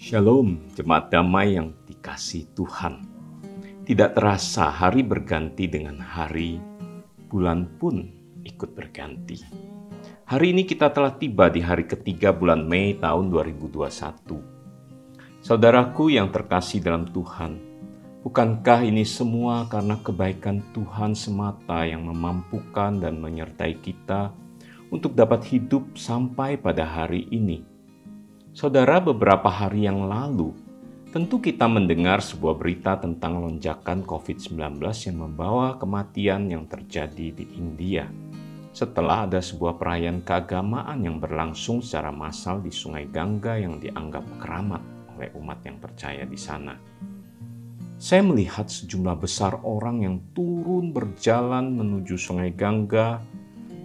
Shalom, jemaat damai yang dikasih Tuhan. Tidak terasa hari berganti dengan hari, bulan pun ikut berganti. Hari ini kita telah tiba di hari ketiga bulan Mei tahun 2021. Saudaraku yang terkasih dalam Tuhan, bukankah ini semua karena kebaikan Tuhan semata yang memampukan dan menyertai kita untuk dapat hidup sampai pada hari ini? Saudara, beberapa hari yang lalu, tentu kita mendengar sebuah berita tentang lonjakan COVID-19 yang membawa kematian yang terjadi di India. Setelah ada sebuah perayaan keagamaan yang berlangsung secara massal di Sungai Gangga yang dianggap keramat oleh umat yang percaya di sana. Saya melihat sejumlah besar orang yang turun berjalan menuju Sungai Gangga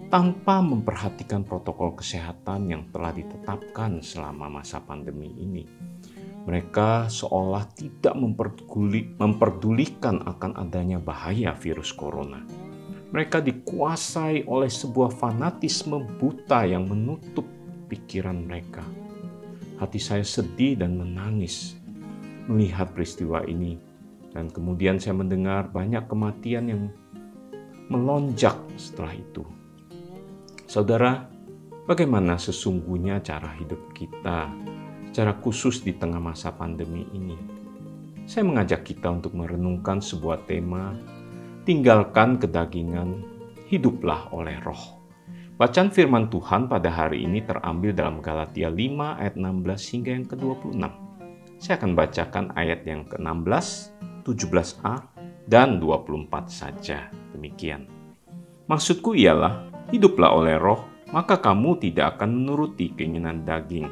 tanpa memperhatikan protokol kesehatan yang telah ditetapkan selama masa pandemi ini. Mereka seolah tidak memperduli, memperdulikan akan adanya bahaya virus corona. Mereka dikuasai oleh sebuah fanatisme buta yang menutup pikiran mereka. Hati saya sedih dan menangis melihat peristiwa ini, dan kemudian saya mendengar banyak kematian yang melonjak setelah itu. Saudara, bagaimana sesungguhnya cara hidup kita secara khusus di tengah masa pandemi ini? Saya mengajak kita untuk merenungkan sebuah tema, tinggalkan kedagingan, hiduplah oleh roh. Bacaan firman Tuhan pada hari ini terambil dalam Galatia 5 ayat 16 hingga yang ke-26. Saya akan bacakan ayat yang ke-16, 17a, dan 24 saja. Demikian. Maksudku ialah hiduplah oleh roh, maka kamu tidak akan menuruti keinginan daging.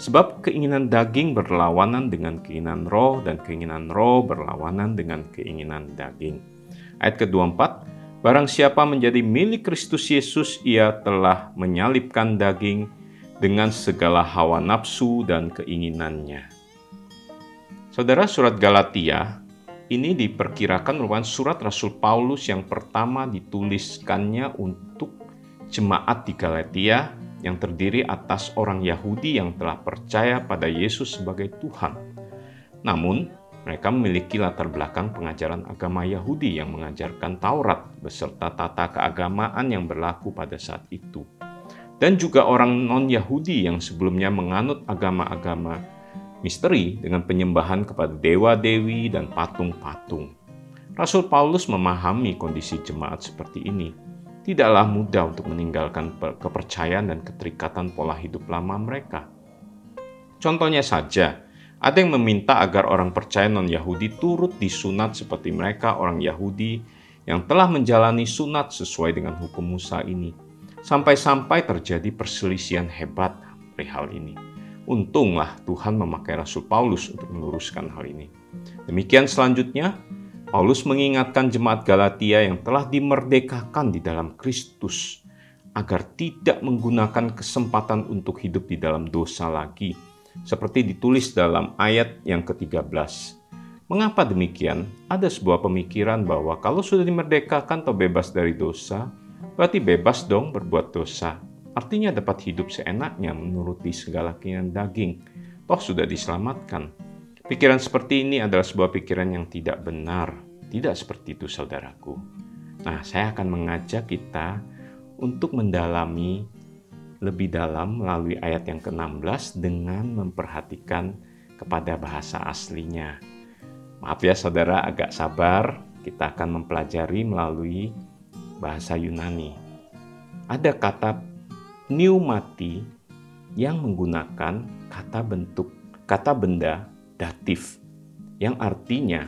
Sebab keinginan daging berlawanan dengan keinginan roh dan keinginan roh berlawanan dengan keinginan daging. Ayat ke-24, Barang siapa menjadi milik Kristus Yesus, ia telah menyalipkan daging dengan segala hawa nafsu dan keinginannya. Saudara surat Galatia ini diperkirakan merupakan surat Rasul Paulus yang pertama dituliskannya untuk jemaat di Galatia yang terdiri atas orang Yahudi yang telah percaya pada Yesus sebagai Tuhan. Namun, mereka memiliki latar belakang pengajaran agama Yahudi yang mengajarkan Taurat beserta tata keagamaan yang berlaku pada saat itu. Dan juga orang non-Yahudi yang sebelumnya menganut agama-agama misteri dengan penyembahan kepada dewa-dewi dan patung-patung. Rasul Paulus memahami kondisi jemaat seperti ini. Tidaklah mudah untuk meninggalkan kepercayaan dan keterikatan pola hidup lama mereka. Contohnya saja, ada yang meminta agar orang percaya non-Yahudi turut disunat seperti mereka orang Yahudi yang telah menjalani sunat sesuai dengan hukum Musa ini. Sampai-sampai terjadi perselisihan hebat perihal ini. Untunglah Tuhan memakai Rasul Paulus untuk meluruskan hal ini. Demikian selanjutnya, Paulus mengingatkan jemaat Galatia yang telah dimerdekakan di dalam Kristus agar tidak menggunakan kesempatan untuk hidup di dalam dosa lagi, seperti ditulis dalam ayat yang ke-13. Mengapa demikian? Ada sebuah pemikiran bahwa kalau sudah dimerdekakan atau bebas dari dosa, berarti bebas dong berbuat dosa. Artinya dapat hidup seenaknya menuruti segala keinginan daging, toh sudah diselamatkan. Pikiran seperti ini adalah sebuah pikiran yang tidak benar. Tidak seperti itu saudaraku. Nah, saya akan mengajak kita untuk mendalami lebih dalam melalui ayat yang ke-16 dengan memperhatikan kepada bahasa aslinya. Maaf ya saudara, agak sabar. Kita akan mempelajari melalui bahasa Yunani. Ada kata pneumati yang menggunakan kata bentuk kata benda datif yang artinya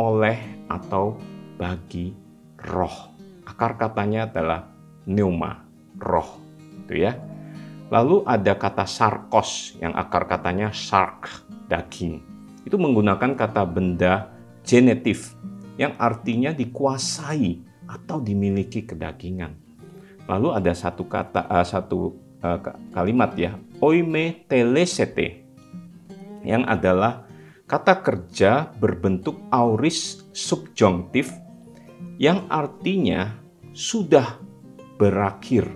oleh atau bagi roh. Akar katanya adalah pneuma, roh. Itu ya. Lalu ada kata sarkos yang akar katanya sark, daging. Itu menggunakan kata benda genetif yang artinya dikuasai atau dimiliki kedagingan. Lalu ada satu kata uh, satu uh, kalimat ya, oime telesete yang adalah kata kerja berbentuk auris subjunktif yang artinya sudah berakhir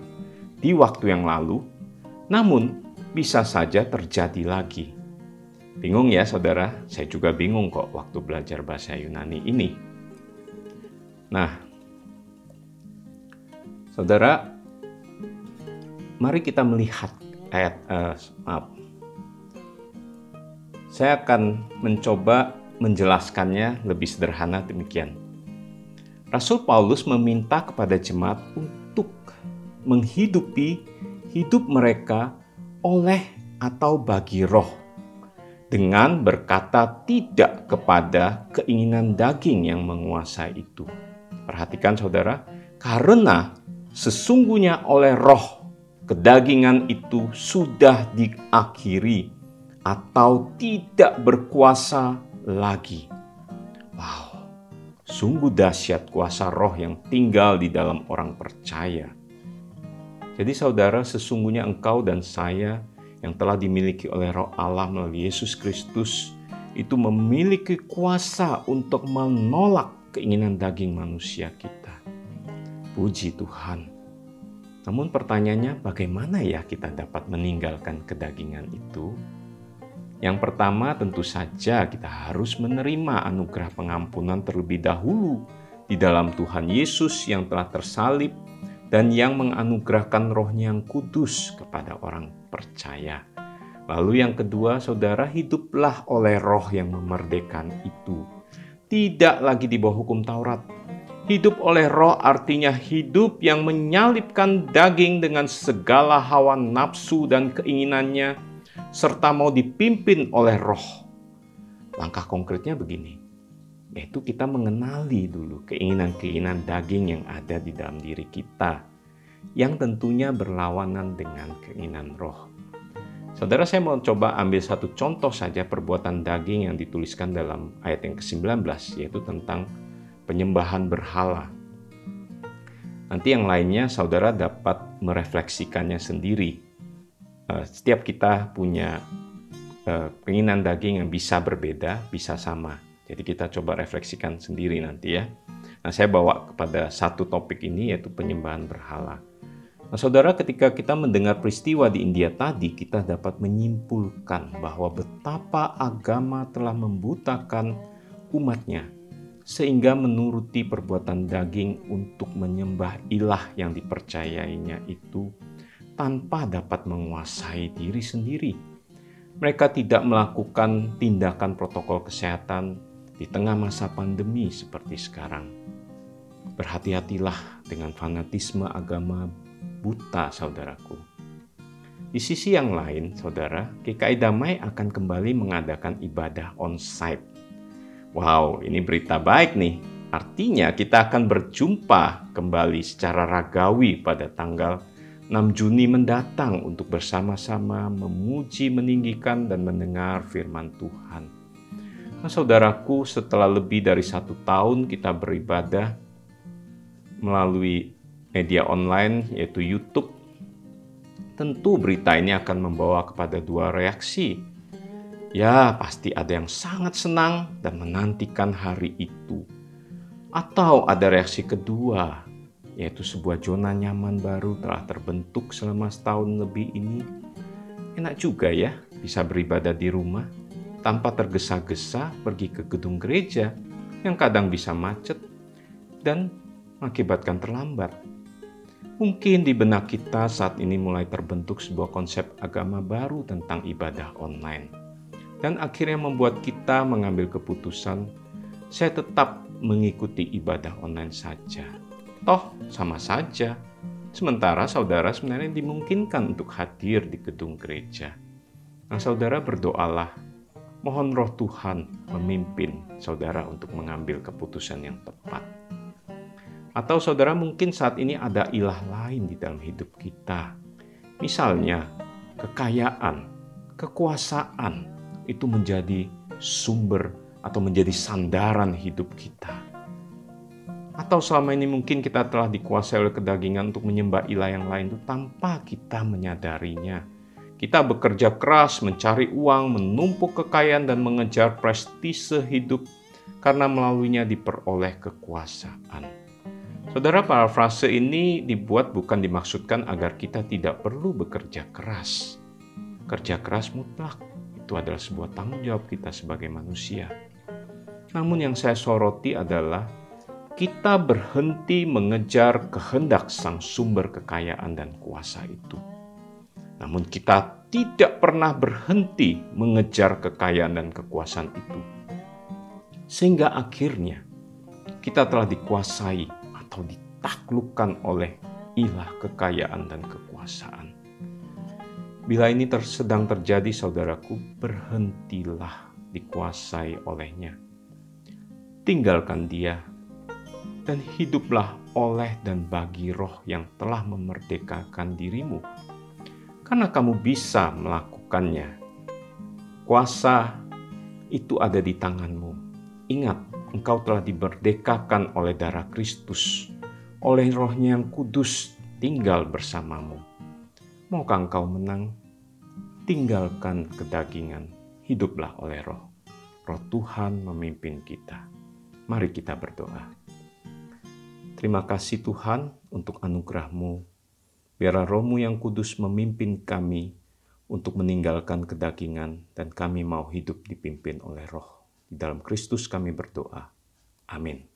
di waktu yang lalu, namun bisa saja terjadi lagi. Bingung ya saudara? Saya juga bingung kok waktu belajar bahasa Yunani ini. Nah, saudara, mari kita melihat ayat, uh, maaf. Saya akan mencoba menjelaskannya lebih sederhana demikian. Rasul Paulus meminta kepada jemaat untuk menghidupi hidup mereka oleh atau bagi roh dengan berkata tidak kepada keinginan daging yang menguasai itu. Perhatikan saudara, karena sesungguhnya oleh roh kedagingan itu sudah diakhiri atau tidak berkuasa lagi. Wow, sungguh dahsyat kuasa roh yang tinggal di dalam orang percaya. Jadi saudara, sesungguhnya engkau dan saya yang telah dimiliki oleh Roh Allah melalui Yesus Kristus itu memiliki kuasa untuk menolak keinginan daging manusia kita. Puji Tuhan. Namun pertanyaannya bagaimana ya kita dapat meninggalkan kedagingan itu? Yang pertama tentu saja kita harus menerima anugerah pengampunan terlebih dahulu di dalam Tuhan Yesus yang telah tersalib dan yang menganugerahkan rohnya yang kudus kepada orang percaya. Lalu yang kedua, saudara hiduplah oleh roh yang memerdekakan itu. Tidak lagi di bawah hukum Taurat. Hidup oleh roh artinya hidup yang menyalipkan daging dengan segala hawa nafsu dan keinginannya, serta mau dipimpin oleh roh. Langkah konkretnya begini, yaitu kita mengenali dulu keinginan-keinginan daging yang ada di dalam diri kita, yang tentunya berlawanan dengan keinginan roh. Saudara saya mau coba ambil satu contoh saja perbuatan daging yang dituliskan dalam ayat yang ke-19, yaitu tentang penyembahan berhala. Nanti yang lainnya saudara dapat merefleksikannya sendiri. Eh, setiap kita punya eh, keinginan daging yang bisa berbeda, bisa sama jadi kita coba refleksikan sendiri nanti ya. Nah, saya bawa kepada satu topik ini yaitu penyembahan berhala. Nah, saudara, ketika kita mendengar peristiwa di India tadi, kita dapat menyimpulkan bahwa betapa agama telah membutakan umatnya sehingga menuruti perbuatan daging untuk menyembah ilah yang dipercayainya itu tanpa dapat menguasai diri sendiri. Mereka tidak melakukan tindakan protokol kesehatan di tengah masa pandemi seperti sekarang. Berhati-hatilah dengan fanatisme agama buta, saudaraku. Di sisi yang lain, saudara, GKI Damai akan kembali mengadakan ibadah on-site. Wow, ini berita baik nih. Artinya kita akan berjumpa kembali secara ragawi pada tanggal 6 Juni mendatang untuk bersama-sama memuji, meninggikan, dan mendengar firman Tuhan. Nah, saudaraku, setelah lebih dari satu tahun kita beribadah melalui media online, yaitu YouTube, tentu berita ini akan membawa kepada dua reaksi. Ya, pasti ada yang sangat senang dan menantikan hari itu. Atau ada reaksi kedua, yaitu sebuah zona nyaman baru telah terbentuk selama setahun lebih ini. Enak juga ya, bisa beribadah di rumah tanpa tergesa-gesa pergi ke gedung gereja yang kadang bisa macet dan mengakibatkan terlambat. Mungkin di benak kita saat ini mulai terbentuk sebuah konsep agama baru tentang ibadah online. Dan akhirnya membuat kita mengambil keputusan, saya tetap mengikuti ibadah online saja. Toh sama saja. Sementara saudara sebenarnya dimungkinkan untuk hadir di gedung gereja. Nah saudara berdoalah Mohon roh Tuhan memimpin saudara untuk mengambil keputusan yang tepat. Atau saudara mungkin saat ini ada ilah lain di dalam hidup kita. Misalnya kekayaan, kekuasaan itu menjadi sumber atau menjadi sandaran hidup kita. Atau selama ini mungkin kita telah dikuasai oleh kedagingan untuk menyembah ilah yang lain itu tanpa kita menyadarinya kita bekerja keras mencari uang, menumpuk kekayaan, dan mengejar prestise hidup karena melaluinya diperoleh kekuasaan. Saudara, parafrase ini dibuat bukan dimaksudkan agar kita tidak perlu bekerja keras. Kerja keras mutlak itu adalah sebuah tanggung jawab kita sebagai manusia. Namun yang saya soroti adalah kita berhenti mengejar kehendak sang sumber kekayaan dan kuasa itu. Namun kita tidak pernah berhenti mengejar kekayaan dan kekuasaan itu. Sehingga akhirnya kita telah dikuasai atau ditaklukkan oleh ilah kekayaan dan kekuasaan. Bila ini ter sedang terjadi, saudaraku, berhentilah dikuasai olehnya. Tinggalkan dia dan hiduplah oleh dan bagi roh yang telah memerdekakan dirimu. Karena kamu bisa melakukannya. Kuasa itu ada di tanganmu. Ingat, engkau telah diberdekakan oleh darah Kristus, oleh rohnya yang kudus tinggal bersamamu. Maukah engkau menang? Tinggalkan kedagingan, hiduplah oleh roh. Roh Tuhan memimpin kita. Mari kita berdoa. Terima kasih Tuhan untuk anugerahmu. Biarlah rohmu yang kudus memimpin kami untuk meninggalkan kedagingan dan kami mau hidup dipimpin oleh roh. Di dalam Kristus kami berdoa. Amin.